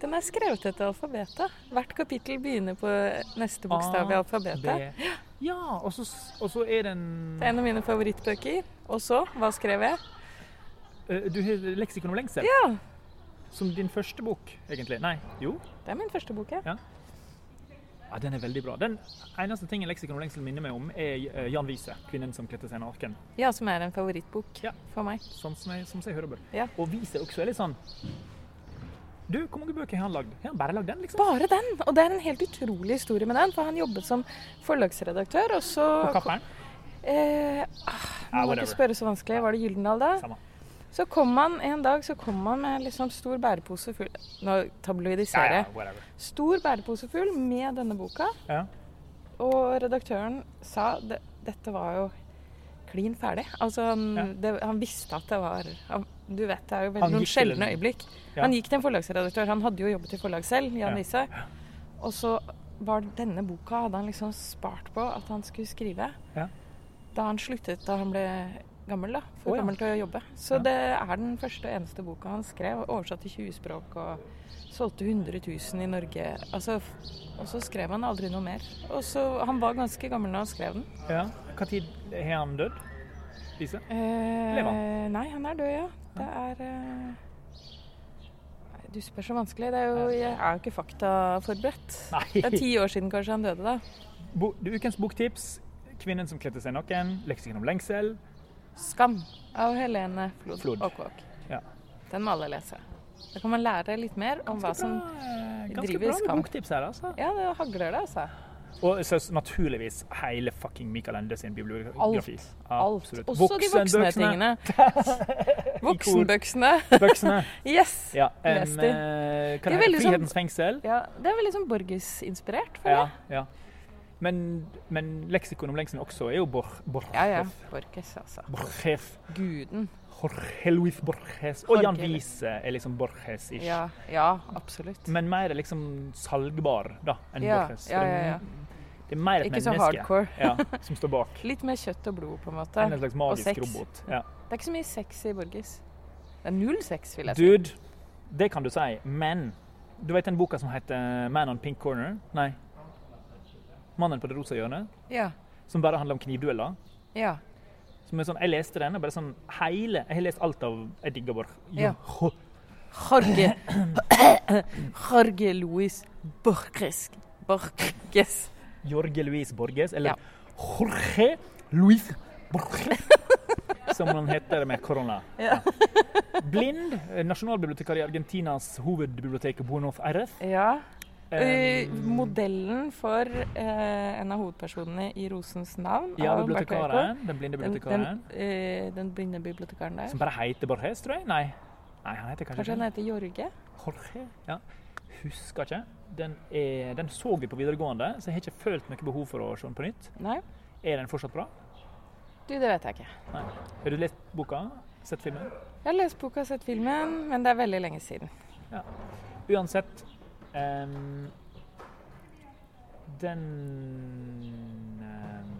Den er skrevet etter alfabetet. Hvert kapittel begynner på neste bokstav i alfabetet. B. Ja, og så, og så er den Det er en av mine favorittbøker. Og så, hva skrev jeg? Eh, Du har 'Leksikon om lengsel' Ja, som din første bok, egentlig. Nei, jo? det er min første bok, ja. Ja, Den er veldig bra. Den eneste tingen 'Leksikon om lengsel' minner meg om, er eh, Jan Wiese, 'Kvinnen som kledde seg naken'. Ja, som er en favorittbok Ja. for meg. Sånn som jeg, som jeg hører bør. Ja. Og Wiese også er litt sånn Du, hvor mange bøker har han lagd? Har han bare lagd den, liksom? Bare den! Og det er en helt utrolig historie med den, for han jobbet som forlagsredaktør, og så Og Kappern? eh, ah, Må ah, ikke spørre så vanskelig. Var det Gyldendal da? Samme. Så kom han en dag så kom han med liksom stor bærepose full Nå tabloidiserer tabloidiserer ja, ja. Stor bærepose full med denne boka. Ja. Og redaktøren sa det, dette var jo klin ferdig. Altså han, Ja. det, han visste at det var han, Du vet, det er jo veldig noen sjeldne øyeblikk. Ja. Han gikk til en forlagsredaktør. Han hadde jo jobbet i forlag selv, Jan Ja. Og så var denne boka hadde han liksom spart på at han skulle skrive. Ja. Da han sluttet da han ble gammel, da. For oh, gammel til å jobbe. Så det er den første og eneste boka han skrev. Oversatt til 20 språk og solgte 100 000 i Norge. Altså, og så skrev han aldri noe mer. Og så, Han var ganske gammel når han skrev den. ja. Tid har han dødd? Lise? Eh, Lever Nei, han er død, ja. Det er eh, Du spør så vanskelig. Det er jo, jeg er jo ikke faktaforberedt. Nei. Det er ti år siden kanskje han døde, da. Bo, ukens boktips. 'Kvinnen som kledde seg naken', 'Leksikon om lengsel'. 'Skam' av Helene Flod, Flod. Åkvåg. Ja. Den må alle lese. Da kan man lære litt mer om hva som bra, skam ganske bra med boktips her, altså. Ja, det hagler det, altså. Og så naturligvis hele fucking Michael Ende sin bibliografi. Alt. Absolutt. Også de voksne tingene. (laughs) Voksenbøksene. Bøksene. (laughs) Yes! Ja. um, de. heter veldig sånn- Frihetens fengsel. Ja, det er veldig sånn Borges-inspirert, føler Ja, jeg. ja. Men, men leksikon om lengsel også er jo Bor Borges. Ja, ja. Borges, altså. Borges. Guden. Jorge Luis Borges. Og Jan. Wiese er liksom Borges-ish. Ja, ja, absolutt. Men mer liksom salgbar da, enn Borges. ja, ja, ja. Det er mer et Ikke så hardcore. ja, (laughs) som står bak. Litt mer kjøtt og blod, på en måte. En slags magisk robot. Ja. Det er ikke så mye sex i Borges. Det er null sex, vil jeg si. Dude, det kan du si, men du vet den boka som heter 'Man on Pink Corner'? Nei. 'Mannen på det rosa hjørnet'? Ja, Som bare handler om knivdueller. ja. Som sånn, Jeg leste den, og bare sånn hele Jeg har lest alt av Jeg digger Borg. Ja. Jorge (coughs) Jorge Luis Borges. Borges. Jorge Luis Borges, eller. Jorge Luis Borges. (laughs) som han heter med korona. Ja. Blind, eh, nasjonalbibliotekar i Argentinas hovedbibliotek Buenos Aires. ja. Um, modellen for uh, en av hovedpersonene i 'Rosens navn' ja, av bibliotekaren. Den blinde Den, den, bibliotekaren. eh, den blinde bibliotekaren der. Som bare heter Borges, tror jeg? Nei. Nei, han heter kanskje Kanskje han heter Jorge? Jorge? Ja. Husker ikke. Den, er, den så vi på videregående, så jeg har ikke følt noe behov for å se den på nytt. Nei? Er den fortsatt bra? Du, det vet jeg ikke. Nei. Har du lest boka? Sett filmen? Jeg har lest boka og sett filmen, men det er veldig lenge siden. Uansett um, Den um,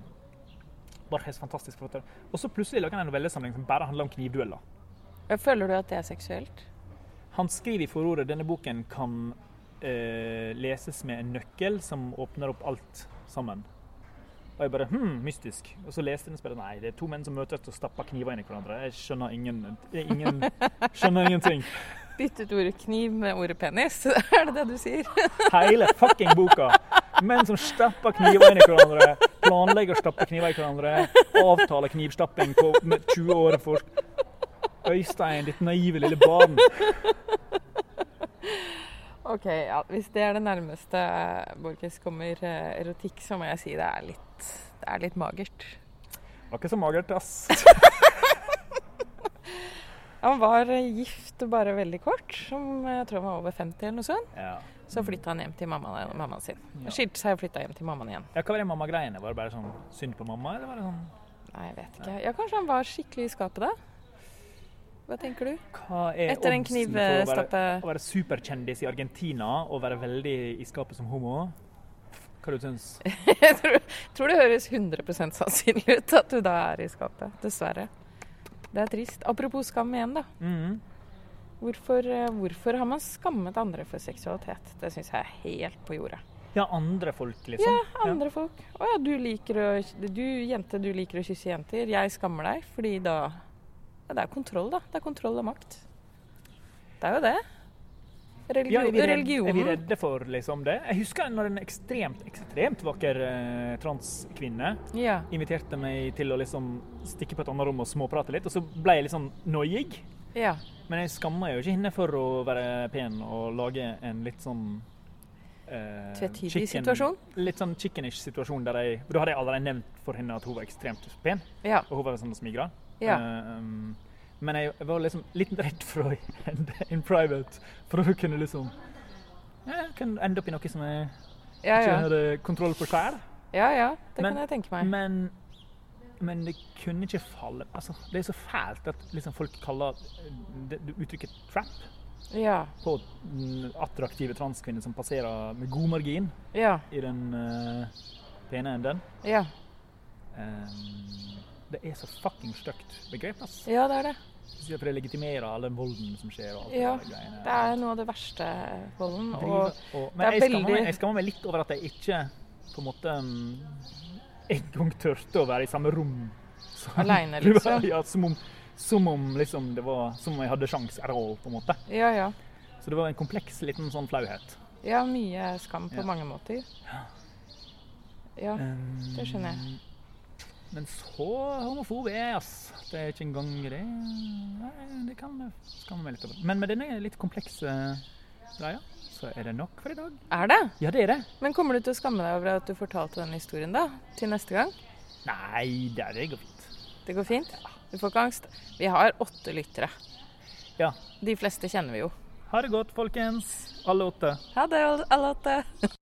helt fantastisk forfatter. Og så plutselig lager han en novellesamling som bare handler om knivdueller. Føler du at det er seksuelt? Han skriver i forordet denne boken kan eh, leses med en nøkkel som åpner opp alt sammen. Og jeg bare hm, mystisk. Og så leste jeg den og spurte nei, det er to menn som møtes og stapper kniver inn i hverandre. Jeg skjønner ingen, ingen (laughs) skjønner ingenting. Byttet ordet kniv med ordet penis, (laughs) er det det du sier? (laughs) Hele fucking boka. Menn som stapper kniver inn i hverandre, planlegger å stappe kniver i hverandre, avtaler knivstapping på med 20 år for Øystein, ditt naive lille barn. Ok, ja, Hvis det er det nærmeste eh, Borges kommer eh, erotikk, så må jeg si det er litt, det er litt magert. Var ikke så magert, ass. (laughs) Han var eh, gift bare veldig kort, som jeg tror han var over 50 eller noe sånt. Ja. Så flytta han hjem til mammaen, mammaen sin. Ja. Skilte seg og flytta hjem til mammaen igjen. ja, hva var det mamma-greiene? Var det bare sånn synd på mamma, eller var det sånn Nei, jeg vet ikke. Ja, Kanskje han var skikkelig i skapet da? Hva tenker du? Hva er Etter en knivstappe å være superkjendis i Argentina og være veldig i skapet som homo? Hva du syns (laughs) Jeg tror, tror det høres 100 sannsynlig ut at du da er i skapet. Dessverre. Det er trist. Apropos skam igjen, da. mm. Hvorfor, eh, hvorfor har man skammet andre for seksualitet? Det syns jeg er helt på jordet. Ja, andre folk, liksom. Ja, andre folk. Å ja, du liker å Du jente, du liker å kysse jenter. Jeg skammer deg, fordi da ja, Det er kontroll, da. Det er kontroll og makt. Det er jo det. Religi Ja, er, vi redde, er vi redde for liksom det? Jeg husker når en ekstremt ekstremt vakker eh, transkvinne Ja. inviterte meg til å liksom stikke på et annet rom og småprate litt, og så ble jeg litt sånn noiig. ja. Men jeg skammer jo ikke henne for å være pen og lage en litt sånn eh, Tvetydig situasjon? Litt sånn chickenish situasjon der jeg Da hadde jeg allerede nevnt for henne at hun var ekstremt pen, Ja. og hun var sånn smigra. Ja. Eh, um, men jeg var liksom litt redd for å ende in private, for å kunne liksom ja, kunne ende opp i noe som jeg Ja, ikke hadde kontroll på sjøl. ja, ja. Det Men- kan jeg tenke meg. Men, men det kunne ikke falle altså, Det er så fælt at liksom folk kaller det, det uttrykket 'trap' Ja. på den attraktive transkvinner som passerer med god margin Ja. i den uh, pene enden. Ja. Um, det er så fucking stygt begrep, ass. Ja, det er det. Spesielt for det legitimerer all den volden som skjer. og alt Ja, det der greiene. Det er noe av det verste volden. Og og- og, det er jeg skammer, veldig- meg, jeg skammer meg litt over at jeg ikke på en måte um, en gang turte å være i samme rom. som- (laughs) Alene, liksom. ja, som om, som om liksom det var Som om jeg hadde sjans at all, på en måte. ja, ja. Så det var en kompleks liten sånn flauhet. Ja, mye skam på Ja. mange måter. Ja. Um, det skjønner jeg. Men så homofob er jeg, ass. Det er ikke engang det Nei, det kan jeg skamme meg litt over. Men med denne litt komplekse greia, så er det nok for i dag. Er det? Ja, det er det. Men kommer du til å skamme deg over at du fortalte den historien da? Til neste gang? Nei, det, det går fint. Det går fint? Ja. Du får ikke angst? Vi har åtte lyttere. Ja. De fleste kjenner vi jo. Ha det godt, folkens. Alle åtte. Ha det, alle åtte.